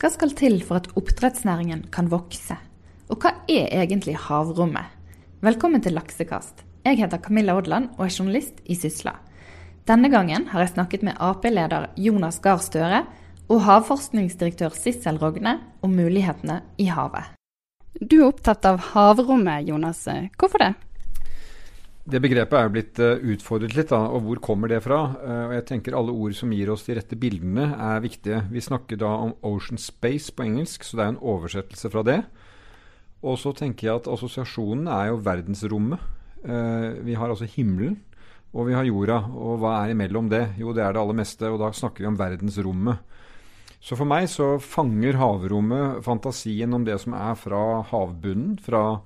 Hva skal til for at oppdrettsnæringen kan vokse? Og hva er egentlig havrommet? Velkommen til Laksekast. Jeg heter Camilla Odland og er journalist i Sysla. Denne gangen har jeg snakket med Ap-leder Jonas Gahr Støre og havforskningsdirektør Sissel Rogne om mulighetene i havet. Du er opptatt av havrommet, Jonas. Hvorfor det? Det begrepet er blitt uh, utfordret litt, da, og hvor kommer det fra? Uh, og jeg tenker Alle ord som gir oss de rette bildene, er viktige. Vi snakker da om ocean space på engelsk, så det er en oversettelse fra det. Og så tenker jeg at assosiasjonen er jo verdensrommet. Uh, vi har altså himmelen, og vi har jorda. Og hva er imellom det? Jo, det er det aller meste, og da snakker vi om verdensrommet. Så for meg så fanger havrommet fantasien om det som er fra havbunnen, fra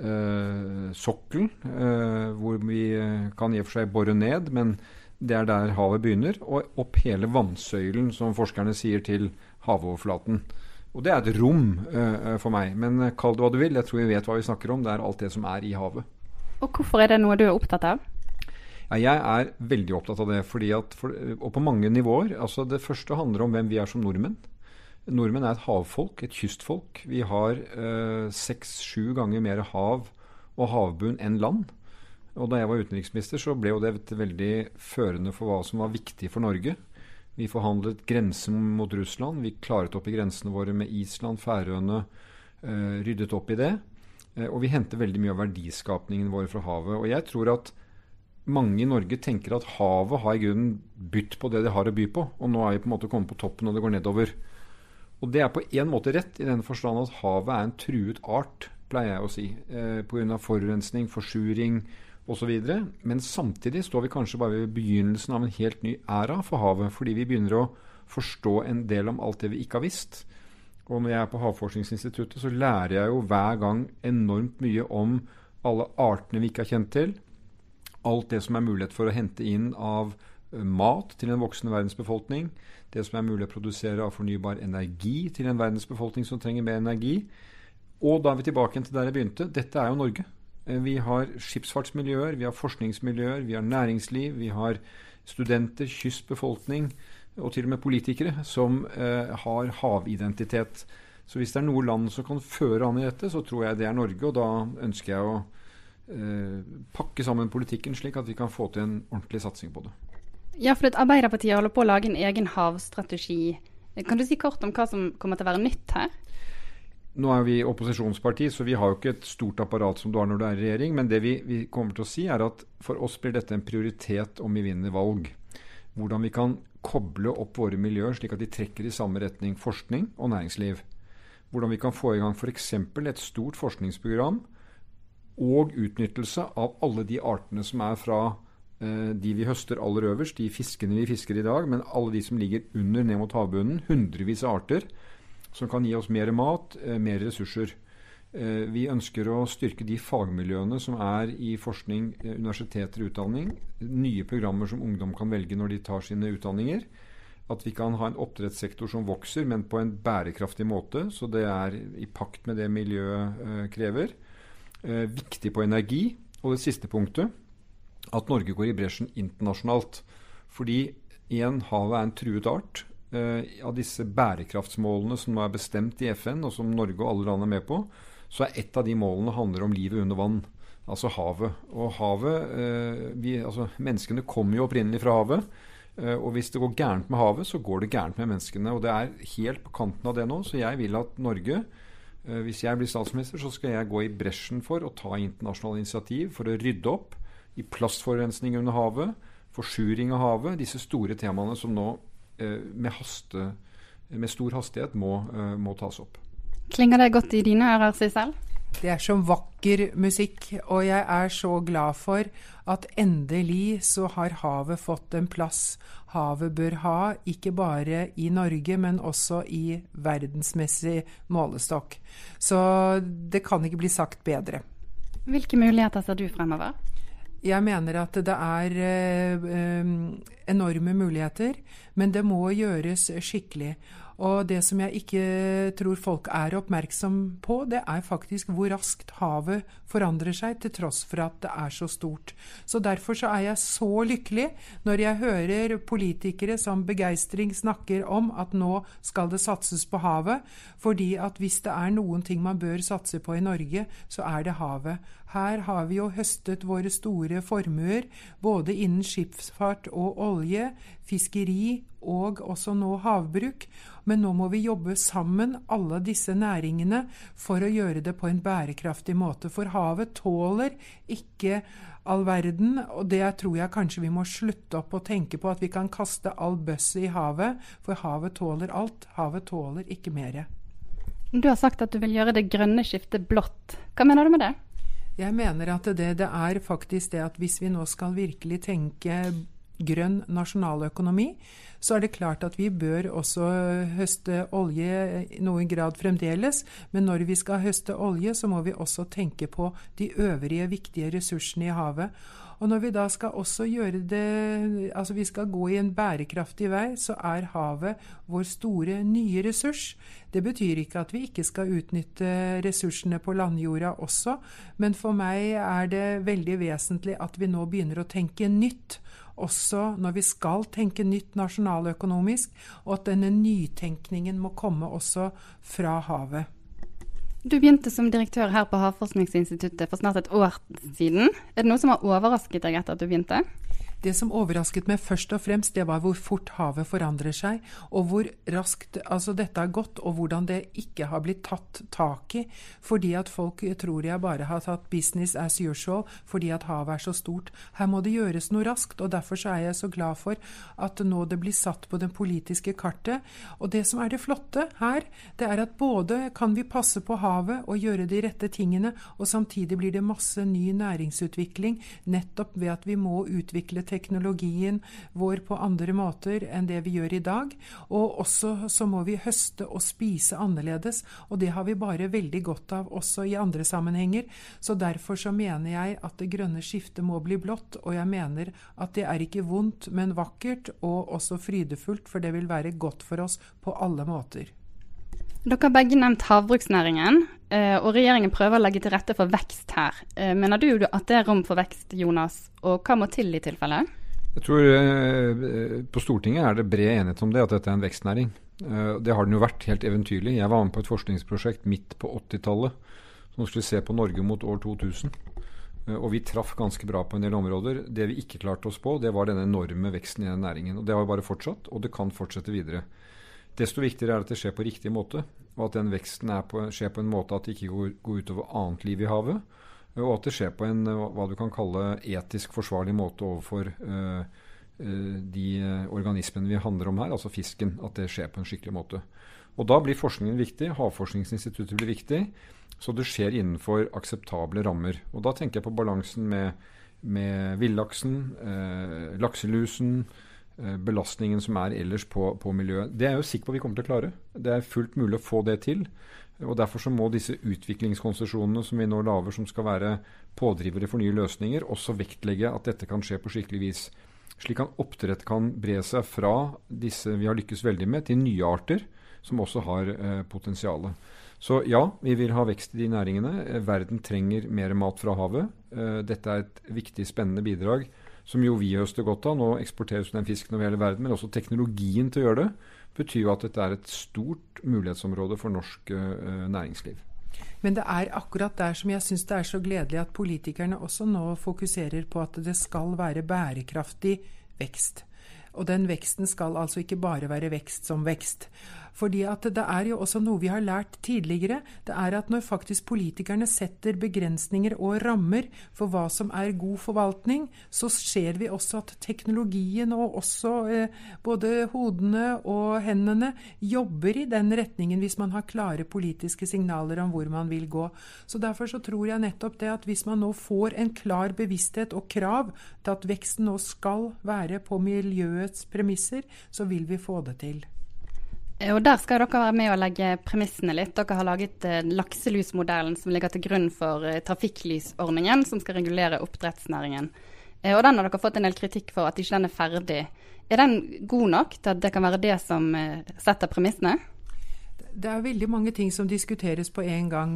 eh, sokkel, eh, hvor vi eh, kan i og for seg bore ned, men det er der havet begynner, og opp hele vannsøylen, som forskerne sier, til havoverflaten. Og det er et rom for meg. Men kall det hva du vil, jeg tror vi vet hva vi snakker om. Det er alt det som er i havet. Og hvorfor er det noe du er opptatt av? Ja, jeg er veldig opptatt av det. fordi at, for, og på mange nivåer. altså Det første handler om hvem vi er som nordmenn. Nordmenn er et havfolk, et kystfolk. Vi har seks-sju eh, ganger mer hav og havbunn enn land. Og da jeg var utenriksminister, så ble jo det veldig førende for hva som var viktig for Norge. Vi forhandlet grensen mot Russland. Vi klaret opp i grensene våre med Island, Færøyene. Eh, ryddet opp i det. Eh, og vi henter veldig mye av verdiskapningen vår fra havet. Og jeg tror at mange i Norge tenker at havet har i grunnen bytt på det det har å by på. Og nå er vi på en måte kommet på toppen, og det går nedover. Og det er på en måte rett, i den forstand at havet er en truet art, pleier jeg å si. Eh, Pga. forurensning, forsuring osv. Men samtidig står vi kanskje bare ved begynnelsen av en helt ny æra for havet. Fordi vi begynner å forstå en del om alt det vi ikke har visst. Og når jeg er på Havforskningsinstituttet, så lærer jeg jo hver gang enormt mye om alle artene vi ikke har kjent til. Alt det som er mulighet for å hente inn av mat til en voksende verdensbefolkning det som er mulig å produsere av fornybar energi til en verdensbefolkning som trenger mer energi. Og da er vi tilbake til der jeg begynte. Dette er jo Norge. Eh, vi har skipsfartsmiljøer, vi har forskningsmiljøer, vi har næringsliv, vi har studenter, kystbefolkning og til og med politikere som eh, har havidentitet. Så hvis det er noe land som kan føre an i dette, så tror jeg det er Norge. Og da ønsker jeg å eh, pakke sammen politikken slik at vi kan få til en ordentlig satsing på det. Ja, for Arbeiderpartiet holder på å lage en egen havstrategi. Kan du si kort om hva som kommer til å være nytt her? Nå er vi opposisjonsparti, så vi har jo ikke et stort apparat som du har når du er i regjering. Men det vi, vi kommer til å si, er at for oss blir dette en prioritet om vi vinner valg. Hvordan vi kan koble opp våre miljøer slik at de trekker i samme retning forskning og næringsliv. Hvordan vi kan få i gang f.eks. et stort forskningsprogram og utnyttelse av alle de artene som er fra de vi høster aller øverst, de fiskene vi fisker i dag, men alle de som ligger under ned mot havbunnen, hundrevis av arter, som kan gi oss mer mat, eh, mer ressurser. Eh, vi ønsker å styrke de fagmiljøene som er i forskning, universiteter og utdanning. Nye programmer som ungdom kan velge når de tar sine utdanninger. At vi kan ha en oppdrettssektor som vokser, men på en bærekraftig måte. Så det er i pakt med det miljøet krever. Viktig på energi. Og det siste punktet at Norge går i bresjen internasjonalt. Fordi igjen, havet er en truet art. Eh, av disse bærekraftsmålene som nå er bestemt i FN, og som Norge og alle land er med på, så er et av de målene handler om livet under vann. Altså havet. Og havet eh, vi, altså Menneskene kommer jo opprinnelig fra havet. Eh, og hvis det går gærent med havet, så går det gærent med menneskene. Og det er helt på kanten av det nå. Så jeg vil at Norge eh, hvis jeg blir statsminister, så skal jeg gå i bresjen for å ta internasjonale initiativ for å rydde opp i plastforurensning under havet, forsuring av havet, disse store temaene som nå eh, med, haste, med, stor hastighet må, eh, må, tas opp. Klinger det godt i dine ører, Sissel? Det er så vakker musikk, og jeg er så glad for at endelig så har havet fått en plass havet bør ha, ikke bare i Norge, men også i verdensmessig målestokk. Så det kan ikke bli sagt bedre. Hvilke muligheter ser du fremover? Jeg mener at det er eh, enorme muligheter, men det må gjøres skikkelig. Og det som jeg ikke tror folk er oppmerksom på, det er faktisk hvor raskt havet forandrer seg, til tross for at det er så stort. Så derfor så er jeg så lykkelig når jeg hører politikere som begeistring snakker om at nå skal det satses på havet, fordi at hvis det er noen ting man bør satse på i Norge, så er det havet. Her har vi jo høstet våre store formuer, både innen skipsfart og olje, fiskeri og også nå havbruk. Men nå må vi jobbe sammen, alle disse næringene, for å gjøre det på en bærekraftig måte. For havet tåler ikke all verden, og det tror jeg kanskje vi må slutte opp å tenke på, at vi kan kaste all bøsset i havet. For havet tåler alt. Havet tåler ikke mer. Du har sagt at du vil gjøre det grønne skiftet blått. Hva mener du med det? Jeg mener at det, det er faktisk det at hvis vi nå skal virkelig tenke grønn nasjonaløkonomi, så er det klart at vi bør også høste olje i noen grad fremdeles. Men når vi skal høste olje, så må vi også tenke på de øvrige viktige ressursene i havet. Og når vi da skal også gjøre det Altså vi skal gå i en bærekraftig vei, så er havet vår store nye ressurs. Det betyr ikke at vi ikke skal utnytte ressursene på landjorda også, men for meg er det veldig vesentlig at vi nå begynner å tenke nytt også når vi skal tenke nytt nasjonaløkonomisk, og at denne nytenkningen må komme også fra havet. Du begynte som direktør her på Havforskningsinstituttet for snart et år siden. Er det noe som har overrasket deg etter at du begynte? Det som overrasket meg først og fremst, det var hvor fort havet forandrer seg, og hvor raskt altså dette har gått, og hvordan det ikke har blitt tatt tak i. Fordi at folk tror jeg bare har tatt business as usual fordi at havet er så stort. Her må det gjøres noe raskt, og derfor er jeg så glad for at nå det blir satt på det politiske kartet. Og det som er det flotte her, det er at både kan vi passe på havet og gjøre de rette tingene, og samtidig blir det masse ny næringsutvikling nettopp ved at vi må utvikle teknologien vår på andre måter enn det vi gjør i dag. Og også så må vi høste og spise annerledes, og det har vi bare veldig godt av også i andre sammenhenger. Så derfor så mener jeg at det grønne skiftet må bli blått, og jeg mener at det er ikke vondt, men vakkert og også frydefullt, for det vil være godt for oss på alle måter. Dere har begge nevnt havbruksnæringen, eh, og regjeringen prøver å legge til rette for vekst her. Eh, mener du at det er rom for vekst, Jonas, og hva må til i tilfelle? Jeg tror eh, På Stortinget er det bred enighet om det, at dette er en vekstnæring. Det har den jo vært helt eventyrlig. Jeg var med på et forskningsprosjekt midt på 80-tallet som skulle se på Norge mot år 2000. Og vi traff ganske bra på en del områder. Det vi ikke klarte oss på, det var denne enorme veksten i den næringen. Og Det har bare fortsatt, og det kan fortsette videre. Desto viktigere er det at det skjer på riktig måte, og at den veksten på, skjer på en måte at det ikke går, går utover annet liv i havet. Og at det skjer på en hva du kan kalle etisk forsvarlig måte overfor uh, de organismene vi handler om her, altså fisken. At det skjer på en skikkelig måte. Og Da blir forskningen viktig. Havforskningsinstituttet blir viktig. Så det skjer innenfor akseptable rammer. Og Da tenker jeg på balansen med, med villaksen, uh, lakselusen, Eh, belastningen som er ellers på, på, miljøet. Det er jeg jo sikker på vi kommer til å klare. Det er fullt mulig å få det til. og Derfor så må disse utviklingskonsesjonene som vi nå lager, som skal være pådrivere for nye løsninger, også vektlegge at dette kan skje på skikkelig vis. Slik at oppdrett kan bre seg fra disse vi har lykkes veldig med, til nye arter som også har eh, potensial. Så ja, vi vil ha vekst i de næringene. Eh, verden trenger mer mat fra havet. Eh, dette er et viktig, spennende bidrag som jo vi høster godt av. Nå eksporteres den fisken over hele verden, men også teknologien til å gjøre det betyr jo at dette er et stort mulighetsområde for norsk uh, næringsliv. Men det er akkurat der som jeg syns det er så gledelig at politikerne også nå fokuserer på at det skal være bærekraftig vekst. Og den veksten skal altså ikke bare være vekst som vekst. Fordi at det er jo også noe vi har lært tidligere. Det er at når faktisk politikerne setter begrensninger og rammer for hva som er god forvaltning, så ser vi også at teknologien og også eh, både hodene og hendene jobber i den retningen hvis man har klare politiske signaler om hvor man vil gå. Så Derfor så tror jeg nettopp det at hvis man nå får en klar bevissthet og krav til at veksten nå skal være på miljøets premisser, så vil vi få det til. Eh, og Der skal dere være med å legge premissene litt. Dere har laget eh, lakselusmodellen som ligger til grunn for eh, trafikklysordningen, som skal regulere oppdrettsnæringen. Og Den har dere fått en del kritikk for at ikke den er ferdig. Er den god nok til at det kan være det som setter premissene? Det er veldig mange ting som diskuteres på en gang.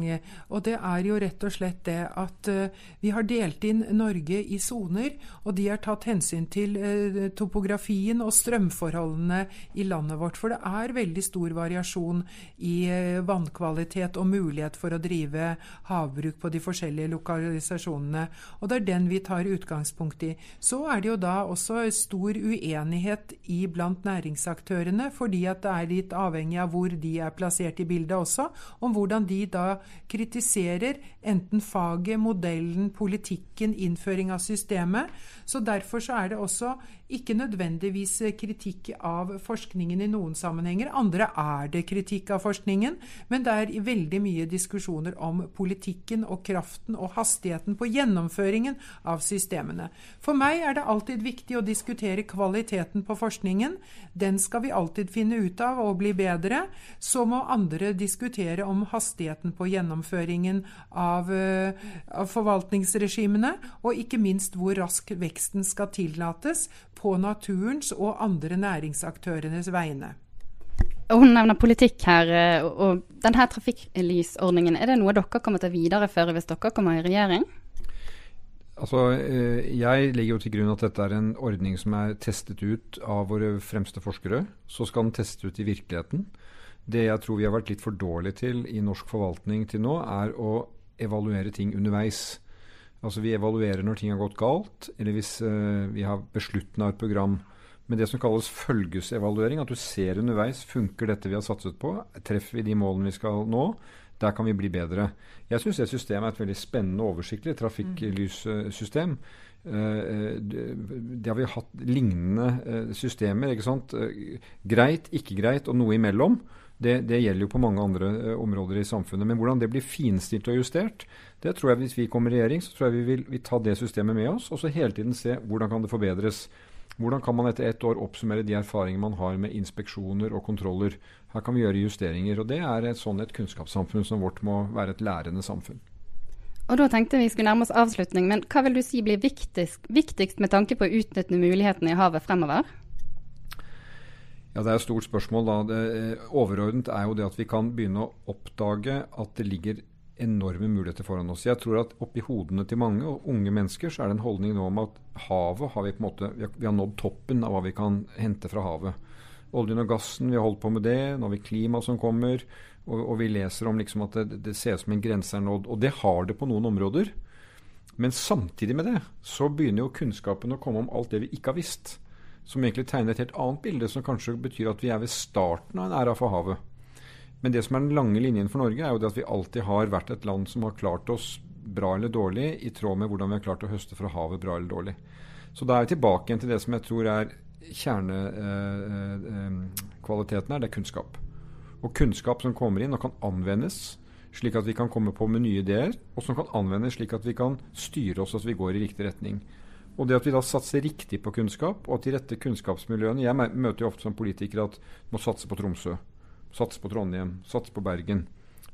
Og det er jo rett og slett det at uh, vi har delt inn Norge i soner, og de har tatt hensyn til uh, topografien og strømforholdene i landet vårt. For det er veldig stor variasjon i vannkvalitet og mulighet for å drive havbruk på de forskjellige lokalisasjonene. Og det er den vi tar utgangspunkt i. Så er det jo da også stor uenighet i blant næringsaktørene, fordi at det er litt avhengig av hvor de er plassert plassert i bildet også, om hvordan de da kritiserer enten faget, modellen, politikken, innføring av systemet. Så derfor så er det også ikke nødvendigvis kritikk av forskningen i noen sammenhenger. Andre er det kritikk av forskningen, men det er veldig mye diskusjoner om politikken og kraften og hastigheten på gjennomføringen av systemene. For meg er det alltid viktig å diskutere kvaliteten på forskningen. Den skal vi alltid finne ut av og bli bedre. Så må andre diskutere om hastigheten på gjennomføringen av, uh, av forvaltningsregimene, og ikke minst hvor rask veksten skal tillates på naturens og andre næringsaktørenes vegne. Hun nevner politikk her. Eh, og denne trafikklysordningen, er det noe dere kommer til å videreføre hvis dere kommer i regjering? Altså, eh, Jeg legger jo til grunn at dette er en ordning som er testet ut av våre fremste forskere. Så skal den testes ut i virkeligheten. Det jeg tror vi har vært litt for dårlige til i norsk forvaltning til nå, er å evaluere ting underveis. Altså Vi evaluerer når ting har gått galt, eller hvis uh, vi har beslutna et program. Men det som kalles følgesevaluering, at du ser underveis funker dette vi har satset på, treffer vi de målene vi skal nå, der kan vi bli bedre. Jeg syns det systemet er et veldig spennende og oversiktlig trafikklyssystem. Uh, det har vi hatt lignende systemer. ikke sant? greit, ikke greit og noe imellom. Det, det, gjelder jo på mange andre uh, områder i samfunnet. Men hvordan det blir finstilt og justert, det tror jeg hvis vi kommer i regjering, så tror jeg vi vil, vi ta det systemet med oss. Og så hele tiden se hvordan kan det forbedres. Hvordan kan man etter ett år oppsummere de erfaringene man har med inspeksjoner og kontroller. Her kan vi gjøre justeringer. og Det er et sånn et kunnskapssamfunn som vårt må være et lærende samfunn. Og da tenkte vi skulle nærme oss avslutning, men Hva vil du si blir viktigst, viktigst med tanke på å utnytte mulighetene i havet fremover? Ja, Det er et stort spørsmål. da. Eh, overordnet er jo det at vi kan begynne å oppdage at det ligger enorme muligheter foran oss. Jeg tror at oppi hodene til mange og unge mennesker så er det en holdning nå om at havet har vi på en måte, vi har, vi har nådd toppen av hva vi kan hente fra havet. Oljen og gassen, vi har holdt på med det. Nå har vi klima som kommer. Og, og vi leser om liksom at det, det ser ut som en grense er nådd. Og det har det på noen områder. Men samtidig med det så begynner jo kunnskapen å komme om alt det vi ikke har visst som egentlig tegner et helt annet bilde, som kanskje betyr at vi er ved starten av en æra for havet. Men det som er den lange linjen for Norge, er jo det at vi alltid har vært et land som har klart oss bra eller dårlig i tråd med hvordan vi har klart å høste fra havet bra eller dårlig. Så da er vi tilbake igjen til det som jeg tror er kjernekvaliteten eh, eh, her, det er kunnskap. Og kunnskap som kommer inn og kan anvendes slik at vi kan komme på med nye ideer, og som kan anvendes slik at vi kan styre oss at vi går i riktig retning. Og det at vi da satser riktig på kunnskap, og at de rette kunnskapsmiljøene Jeg møter jo ofte som politiker at må satse på Tromsø, satse på Trondheim, satse på Bergen.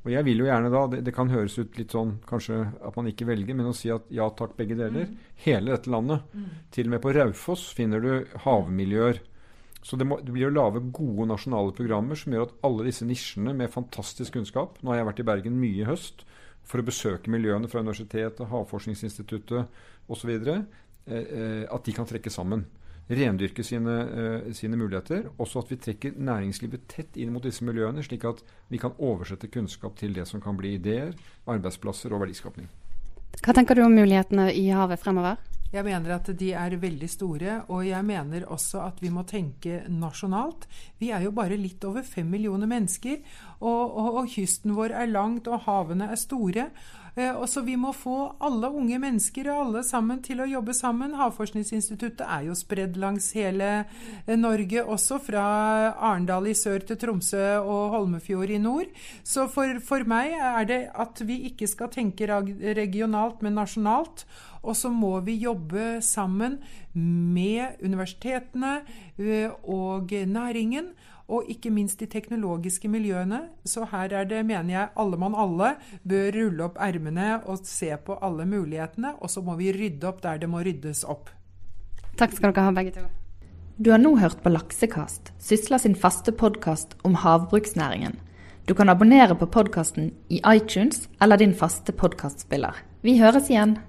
Og jeg vil jo gjerne da, det, det, kan høres ut litt sånn kanskje at man ikke velger, men å si at ja takk, begge deler. Mm. Hele dette landet. Mm. Til og med på Raufoss finner du havmiljøer. Så det, må, det, blir å lage gode nasjonale programmer som gjør at alle disse nisjene med fantastisk kunnskap Nå har jeg vært i Bergen mye i høst for å besøke miljøene fra universitetet, Havforskningsinstituttet osv. Eh, eh, at de kan trekke sammen. Rendyrke sine, eh, sine muligheter. Også at vi trekker næringslivet tett inn mot disse miljøene, slik at vi kan oversette kunnskap til det som kan bli ideer, arbeidsplasser og verdiskapning. Hva tenker du om mulighetene i havet fremover? Jeg mener at de er veldig store, og jeg mener også at vi må tenke nasjonalt. Vi er jo bare litt over fem millioner mennesker, og, og, og kysten vår er langt, og havene er store. Eh, og så Vi må få alle unge mennesker og alle sammen til å jobbe sammen. Havforskningsinstituttet er jo spredd langs hele eh, Norge, også fra Arendal i sør til Tromsø og Holmefjord i nord. Så for, for meg er det at vi ikke skal tenke regionalt, men nasjonalt. Og så må vi jobbe sammen med universitetene eh, og næringen og ikke minst de teknologiske miljøene. Så her er det, mener jeg, alle mann alle bør rulle opp ermene og se på alle mulighetene. Og så må vi rydde opp der det må ryddes opp. Takk skal dere ha, begge to. Du har nå hørt på Laksekast, Sysla sin faste podkast om havbruksnæringen. Du kan abonnere på podkasten i iTunes eller din faste podkastspiller. Vi høres igjen.